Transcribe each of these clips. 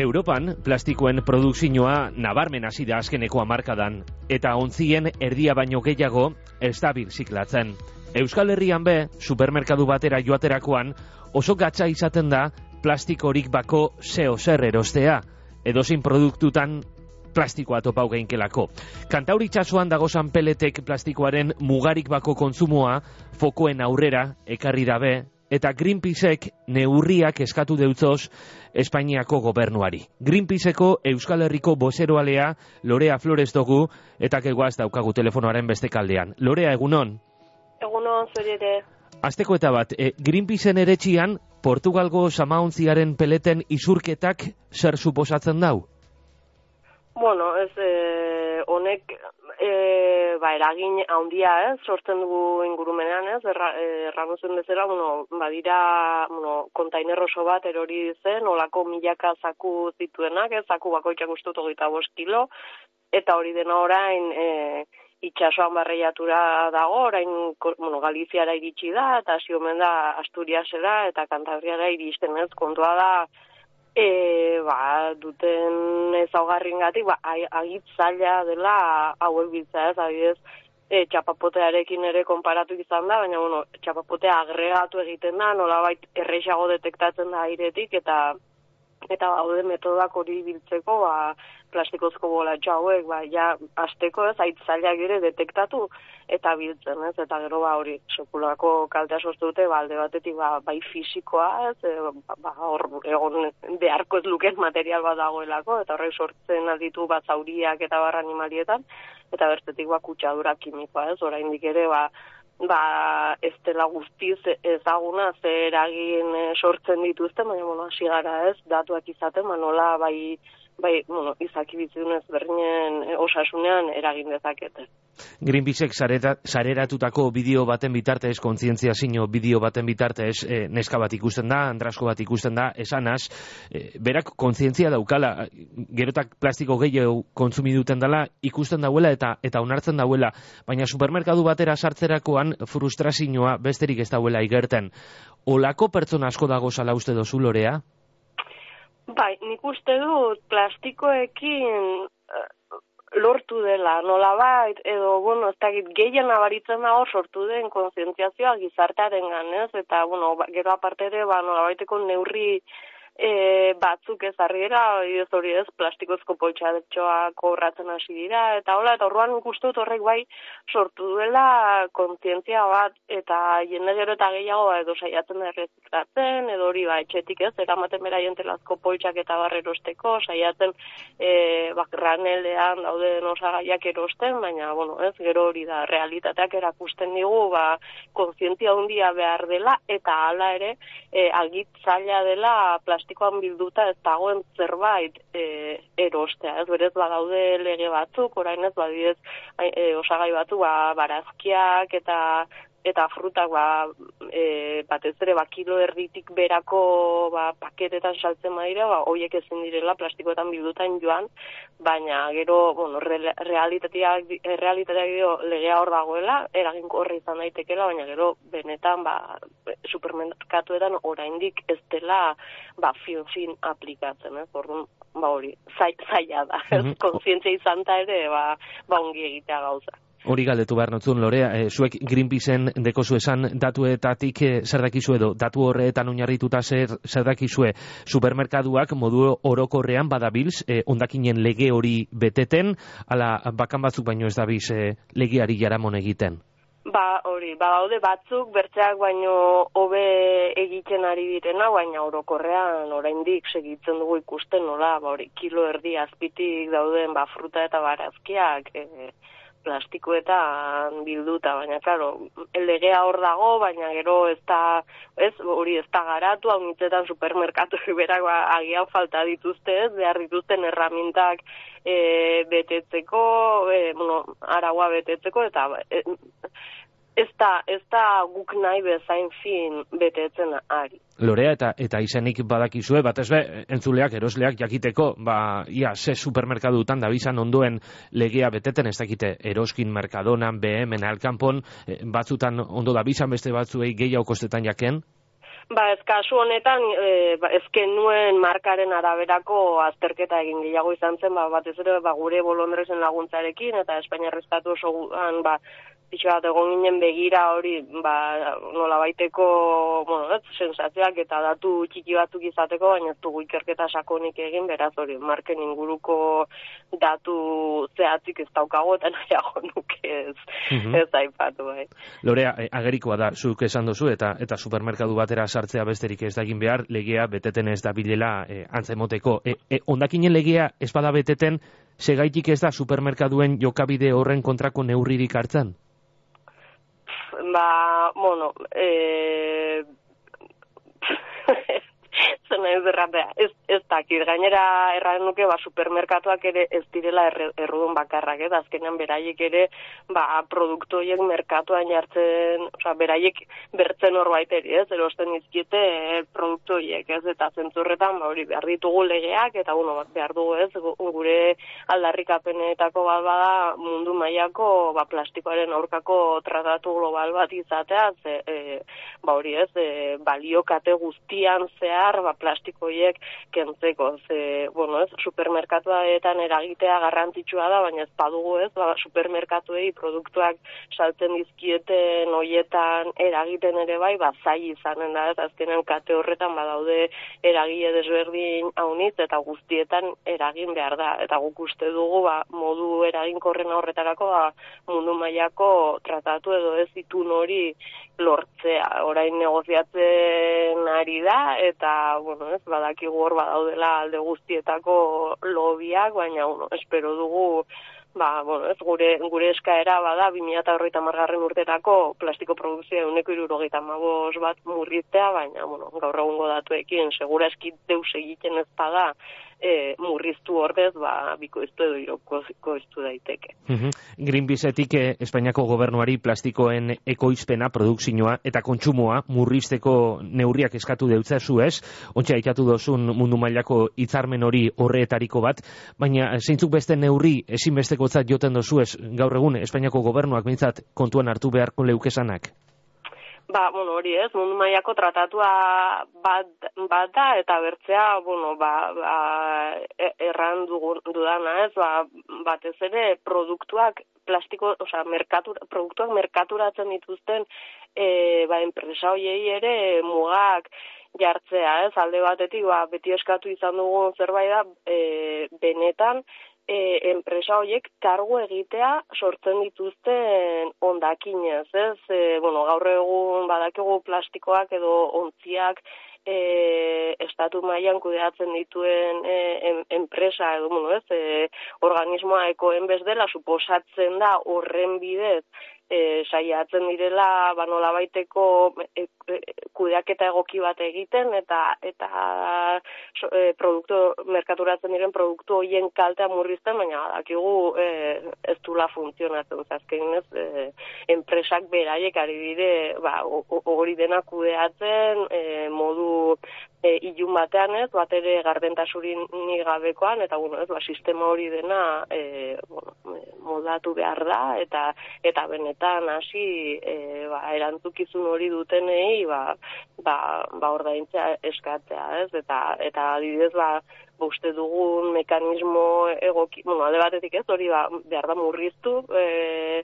Europan plastikoen produkzioa nabarmen hasi da azkeneko hamarkadan eta ontzien erdia baino gehiago ez da. Euskal Herrian be, supermerkadu batera joaterakoan, oso gatza izaten da plastikorik bako zeo zer erostea, edozin produktutan plastikoa topau geinkelako. Kantauri txasuan dagozan peletek plastikoaren mugarik bako kontsumoa fokoen aurrera ekarri dabe eta Greenpeaceek neurriak eskatu deutzoz Espainiako gobernuari. Greenpeaceko Euskal Herriko bozeroalea Lorea Flores dugu eta kegoaz daukagu telefonoaren beste kaldean. Lorea, egunon? Egunon, zure Azteko eta bat, e, Greenpeaceen eretxian Portugalgo samauntziaren peleten isurketak zer suposatzen dau? Bueno, ez eh, honek e, ba, eragin handia ez, sortzen dugu ingurumenean ez, erra, erran zen bezala, bueno, badira bueno, kontainer oso bat erori zen, olako milaka zaku zituenak, ez, zaku bakoitzak ustut hogeita kilo, eta hori dena orain e, itxasoan barreiatura dago, orain bueno, Galiziara iritsi da, eta hasi omen da Asturiasera, eta Kantabriara iristen ez, kontua da, e, ba, duten ezaugarrin gati, ba, agit zaila dela hauek biltza ez, adibidez, e, txapapotearekin ere konparatu izan da, baina, bueno, txapapotea agregatu egiten da, nolabait errexago detektatzen da airetik, eta eta baude metodak hori biltzeko, ba, plastikozko bola hauek, ba, ja, azteko ez, aitzaileak ere detektatu eta biltzen, ez, eta gero, ba, hori, sekulako kaltea sortu dute, ba, alde batetik, ba, bai fisikoa, ez, ba, ba, hor, egon, beharko ez luken material bat dagoelako, eta horrek sortzen alditu, bat zauriak eta barra animalietan, eta bertetik, ba, kutsadura kimikoa, ez, oraindik ere, ba, ba, ez dela guztiz ezaguna zer eragin eh, sortzen dituzten, baina, bueno, hasi gara ez, datuak izaten, manola, bai, bai, bueno, izaki bizunez berdinen e, osasunean eragin dezakete. Greenpeaceek sareratutako bideo baten bitartez, kontzientzia zino bideo baten bitartez, e, neska bat ikusten da, andrasko bat ikusten da, esanaz, e, berak kontzientzia daukala, gerotak plastiko gehiago kontsumi duten dela, ikusten dauela eta eta onartzen dauela, baina supermerkadu batera sartzerakoan frustrazioa besterik ez dauela igerten. Olako pertsona asko dago sala uste dozu lorea? Bai, nik uste dut plastikoekin uh, lortu dela, nola bait, edo, bueno, ez dakit, gehien nabaritzen dago sortu den konzientziazioa gizartearen ganez, eta, bueno, ba, gero aparte ere, ba, nola baiteko neurri e, batzuk ez arriera, ez hori ez, plastikozko poltsadetxoa kobratzen hasi dira, eta hola, eta horroan ikustut horrek bai sortu duela kontzientzia bat, eta jende gero eta gehiago ba, edo saiatzen erreziklatzen, edo hori ba, etxetik ez, eramaten bera jentelazko poltsak eta barrerosteko, saiatzen e, bakraneldean dauden osagaiak erosten, baina, bueno, ez, gero hori da, realitateak erakusten digu, ba, kontzientzia handia behar dela, eta hala ere, e, agit zaila dela plastikoa plastikoan bilduta ez dagoen zerbait e, erostea, ez? Berez badaude lege batzuk, orain ez badidez e, osagai batu ba, barazkiak eta eta frutak ba, e, batez ere ba, kilo erditik berako ba, paketetan saltzen badira, ba, hoiek ezin direla plastikoetan bildutan joan, baina gero bueno, re, realitateak, realitateak dio legea hor dagoela, eragin horre izan daitekela, baina gero benetan ba, supermerkatuetan oraindik ez dela ba, fin-fin aplikatzen, ez? Orduan, ba hori, zaila da? Mm -hmm. Kontzientzia izan ere, ba, ba ongi egitea gauza. Hori galdetu behar notzun, Lorea, e, zuek Greenpeaceen dekozu esan datuetatik e, zer dakizu edo, datu horretan oinarrituta zer, zer dakizue supermerkaduak modu orokorrean badabilz, e, ondakinen lege hori beteten, ala bakan batzuk baino ez dabiz e, legeari jaramon egiten? Ba, hori, ba, haude batzuk bertzeak baino hobe egiten ari direna, baina orokorrean oraindik segitzen dugu ikusten nola, ba, hori, kilo erdi azpitik dauden, ba, fruta eta barazkiak, e, plastikoetan bilduta, baina, claro, legea hor dago, baina gero ez da, ez, hori ez da garatu, hau nitzetan supermerkatu berak ba, agian falta dituzte ez, behar dituzten erramintak e, betetzeko, e, bueno, aragua betetzeko, eta e, ez da, ez da guk nahi bezain fin betetzen ari. Lorea eta eta izenik badakizue, bat be, entzuleak, erosleak jakiteko, ba, ia, ze supermerkadutan da bizan ondoen legea beteten, ez dakite, eroskin merkadonan, BM, alkanpon, eh, batzutan ondo da bizan beste batzuei gehiago kostetan jaken? Ba, ez kasu honetan, e, ba, ezken nuen markaren araberako azterketa egin gehiago izan zen, ba, batez ere, ba, gure bolondrezen laguntzarekin, eta Espainia Estatu oso ba, pixo bat egon ginen begira hori, ba, nola baiteko, bueno, ez, sensazioak eta datu txiki batzuk izateko, baina ez dugu ikerketa sakonik egin, beraz hori, marken inguruko datu zehatzik ez daukago, eta nahiago nuke ez, mm ez aipatu, bai. Lorea, eh, agerikoa da, zuk esan duzu, eta eta supermerkadu batera sartzea besterik ez da egin behar, legea beteten ez da bilela e, antzemoteko. E, e, ondakinen legea ez bada beteten, segaitik ez da supermerkaduen jokabide horren kontrako neurririk hartzen? Ba, bueno, eh, zen ez erratea, ez, ez dakit, gainera erran nuke, ba, supermerkatuak ere ez direla errudun bakarrak, ez, azkenean beraiek ere, ba, produktoiek merkatuan jartzen, oza, beraiek bertzen horbait eri, ez, erosten izkiete eh, produktoiek, ez, eta zentzurretan, ba, hori, behar ditugu legeak, eta, uno, behar dugu, ez, gure aldarrikapenetako bat bada mundu mailako ba, plastikoaren aurkako tratatu global bat izatea, ze, e, ba, hori, ez, e, balio kate guztian zehar, ba, plastikoiek kentzeko. Ze, bueno, ez, supermerkatuetan eragitea garrantzitsua da, baina ez badugu ez, ba, supermerkatuei produktuak saltzen dizkieten hoietan eragiten ere bai, ba, zai izanen da, ez, azkenen kate horretan badaude eragile desberdin haunitz eta guztietan eragin behar da. Eta guk uste dugu, ba, modu eraginkorren horretarako, ba, mundu mailako tratatu edo ez itun hori lortzea. Orain negoziatzen ari da, eta, bueno, ez, badakigu hor badaudela alde guztietako lobiak, baina, bueno, espero dugu, ba, bueno, ez, gure, gure eskaera bada, 2008 margarren urtetako plastiko produkzioa uneko irurogeita mabos bat murritzea, baina, bueno, gaur egungo datuekin, segura eskit deus egiten ez bada, e, murriztu ordez, ba, bikoiztu edo irokoiztu daiteke. Mm Greenpeaceetik eh, Espainiako gobernuari plastikoen ekoizpena, produkzioa eta kontsumoa murrizteko neurriak eskatu deutza zu ez, ontsa ikatu dozun mundu mailako hitzarmen hori horreetariko bat, baina zeintzuk beste neurri ezinbesteko joten dozu ez gaur egun Espainiako gobernuak mintzat kontuan hartu beharko leukesanak? Ba, bueno, hori ez, mundu maiako tratatua bat, bat da, eta bertzea, bueno, ba, ba, e, erran dudana ez, ba, batez ere produktuak plastiko, oza, merkatur, produktuak merkaturatzen dituzten, e, ba, enpresa hoiei ere mugak jartzea, ez, alde batetik, ba, beti eskatu izan dugun zerbait da, e, benetan, e, enpresa horiek kargu egitea sortzen dituzten ondakinez, ez? E, bueno, gaur egun badakigu plastikoak edo ontziak e, estatu mailan kudeatzen dituen e, enpresa edo, bueno, ez? E, organismoa ekoen bez dela, suposatzen da horren bidez e, saiatzen direla ba baiteko e, e, kudeaketa egoki bat egiten eta eta e, produktu merkaturatzen diren produktu hoien kaltea murrizten baina dakigu e, ez dula funtzionatzen. Azken ez e, enpresak beraiek ari dire ba hori dena kudeatzen e, modu ilun batean ez, bat ere gardentasurin ni gabekoan, eta bueno, ez, ba, sistema hori dena e, bueno, e, modatu behar da, eta eta benetan hasi e, ba, erantzukizun hori dutenei ba, ba, ba ordaintzea eskatzea, ez, eta, eta adibidez, ba, ba uste dugun mekanismo egoki, bueno, alde batetik ez, hori ba, behar da murriztu, e,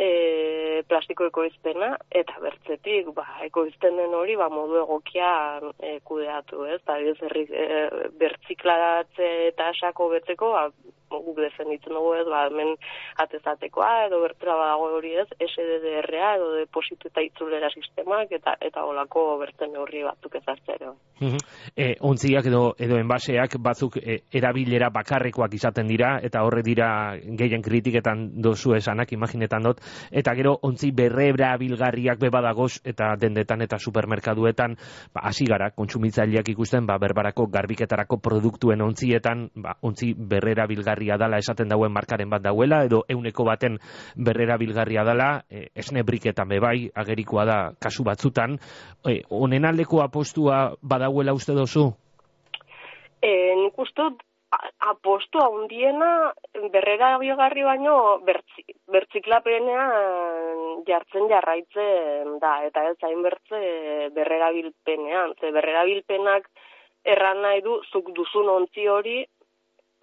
e, plastiko ekoizpena eta bertzetik ba ekoizten den hori ba modu egokian e, kudeatu, ez? Ta ez e, bertziklaratze eta sako betzeko ba guk defenditzen dugu ez, ba, hemen atezatekoa, edo bertera badago hori ez, SDDR-a, edo depositu eta itzulera sistemak, eta eta olako bertzen horri batzuk ezartzea. E, ontziak edo, edo enbaseak batzuk e, erabilera bakarrekoak izaten dira, eta horre dira gehien kritiketan dozu esanak, imaginetan dut, eta gero ontzi berrebra bilgarriak bebadagoz, eta dendetan eta supermerkaduetan, ba, hasi gara, kontsumitzaileak ikusten, ba, berbarako garbiketarako produktuen ontzietan, ba, ontzi berrera bilgarri bilgarria dala esaten dauen markaren bat dauela, edo euneko baten berrera bilgarria dala, e, esne briketan bebai, agerikoa da kasu batzutan. E, onen aldeko apostua badauela uste dozu? E, nik uste apostu handiena berrera biogarri baino bertzi, bertziklapenean jartzen jarraitzen da, eta ez hain bertze berrera bilpenean. Ze berrera bilpenak erran nahi du, zuk duzun ontzi hori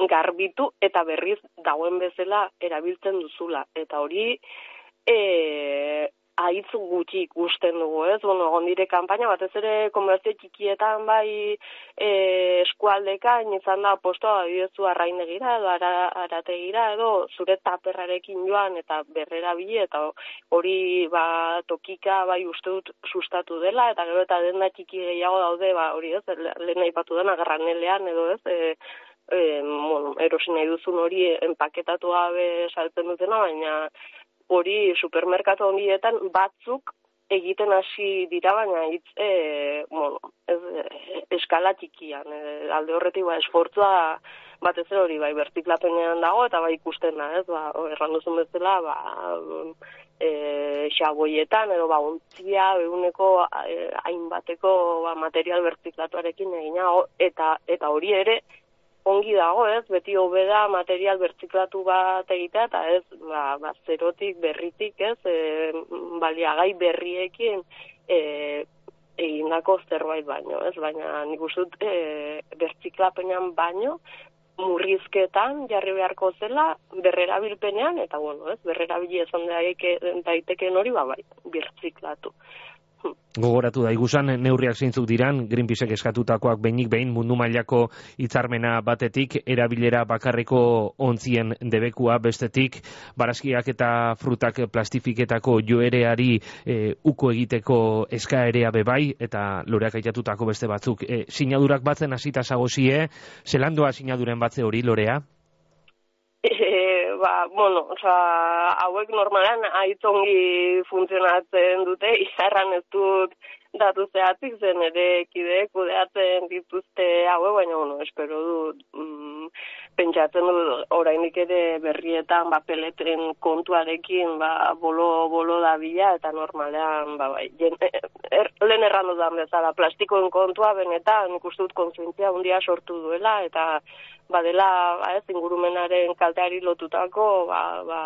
garbitu eta berriz dagoen bezala erabiltzen duzula. Eta hori e, haitz gutxi ikusten dugu, ez? Bueno, egon dire kanpaina, batez ere komerzio txikietan bai e, eskualdeka, izan da postoa bidezu arrainegira edo ara, arategira edo zure taperrarekin joan eta berrera bile eta hori ba tokika bai uste dut sustatu dela eta gero eta denda txiki gehiago daude ba hori ez, lehen aipatu dena garranelean edo ez, e, e, bueno, erosin nahi duzun hori enpaketatu gabe saltzen dutena, baina hori supermerkatu ondietan batzuk egiten hasi dira baina hitz e, bueno, ez, e, eskala txikian. E, alde horretik ba esfortzua batez ere hori bai bertiklapenean dago eta bai ikusten da ez? Ba erran duzun bezala ba e, xaboietan edo ba ontzia eguneko e, hainbateko ba, material bertiklatuarekin egina eta eta hori ere ongi dago, ez? Beti hobeda material bertziklatu bat egitea eta ez, ba, ba zerotik berritik, ez? E, baliagai berriekin e, egindako zerbait baino, ez? Baina nik usut e, bertziklapenean baino murrizketan jarri beharko zela berrerabilpenean eta bueno, ez? Berrerabili esan daiteke hori ba bai, bertziklatu. Gogoratu da igusan neurriak zeintzuk diran Greenpeaceek eskatutakoak behinik behin mundu mailako hitzarmena batetik erabilera bakarreko ontzien debekua bestetik barazkiak eta frutak plastifiketako joereari e, uko egiteko eskaerea bebai eta loreak aitatutako beste batzuk e, sinadurak batzen hasita zagozie zelandoa sinaduren batze hori lorea? Ba, bueno, oza, hauek normalan aitongi funtzionatzen dute, izarran ez dut datu zehatzik zen ere kide kudeatzen dituzte hauek, baina, bueno, espero dut, mm, pentsatzen dut orainik ere berrietan, ba, peletren kontuarekin, ba, bolo, bolo da bila, eta normalean, ba, bai, jen, er, lehen erran dudan bezala, plastikoen kontua, benetan, ikustut konsuentzia hundia sortu duela, eta, badela ba, ez, ingurumenaren kalteari lotutako ba, ba,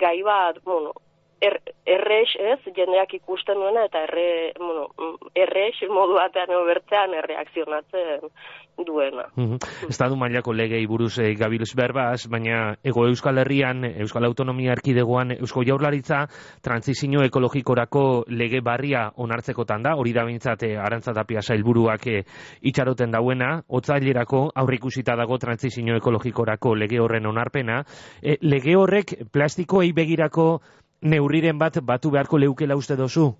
gai bat, bueno, er, errex, ez, jendeak ikusten duena, eta erre, bueno, errex modu batean obertzean erreakzionatzen duena. Mm Estadu mailako legei buruz e, gabiluz berbaz, baina ego Euskal Herrian, Euskal Autonomia Erkidegoan, Eusko Jaurlaritza, transizio ekologikorako lege barria onartzekotan da, hori da bintzate eh, arantzatapia sailburuak e, itxaroten dauena, otzailerako aurrikusita dago transizio ekologikorako lege horren onarpena, lege horrek plastikoei begirako neurriren bat batu beharko leukela uste dozu?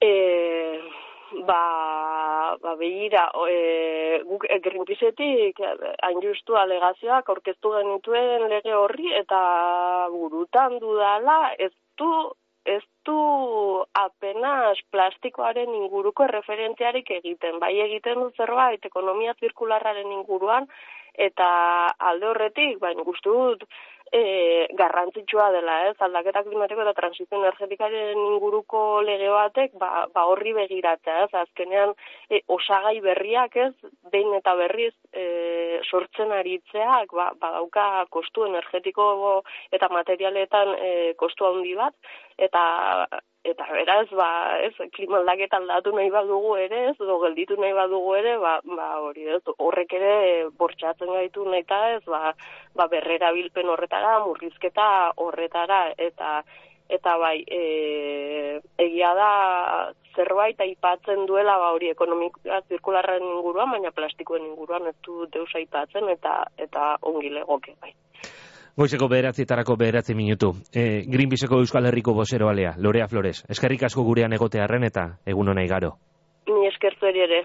E, ba, ba behira, e, guk Greenpeaceetik hain justu alegazioak aurkeztu genituen lege horri eta burutan dudala ez du ez du apenas plastikoaren inguruko referentziarik egiten. Bai egiten du zerbait ekonomia zirkularraren inguruan eta alde horretik, baina guztu dut, e, garrantzitsua dela, ez, aldaketa klimatiko eta transizio energetikaren inguruko lege batek, ba, ba horri begiratzea, ez, azkenean e, osagai berriak, ez, behin eta berriz e, sortzen aritzeak, ba, badauka kostu energetiko eta materialetan e, kostu handi bat, eta eta beraz ba ez klima aldaketa aldatu nahi badugu ere ez edo gelditu nahi badugu ere ba, ba hori ez horrek ere bortxatzen gaitu naita ez ba, ba berrera bilpen horretara murrizketa horretara eta eta bai e, egia da zerbait aipatzen duela ba hori ekonomikoa zirkularren inguruan baina plastikoen inguruan ez du deus aipatzen eta eta ongi legoke bai Goizeko beheratzitarako beheratzi minutu. E, Greenpeaceko Euskal Herriko bosero alea, Lorea Flores. Eskerrik asko gurean egotearen eta egun hona igaro. Ni eskertu ere.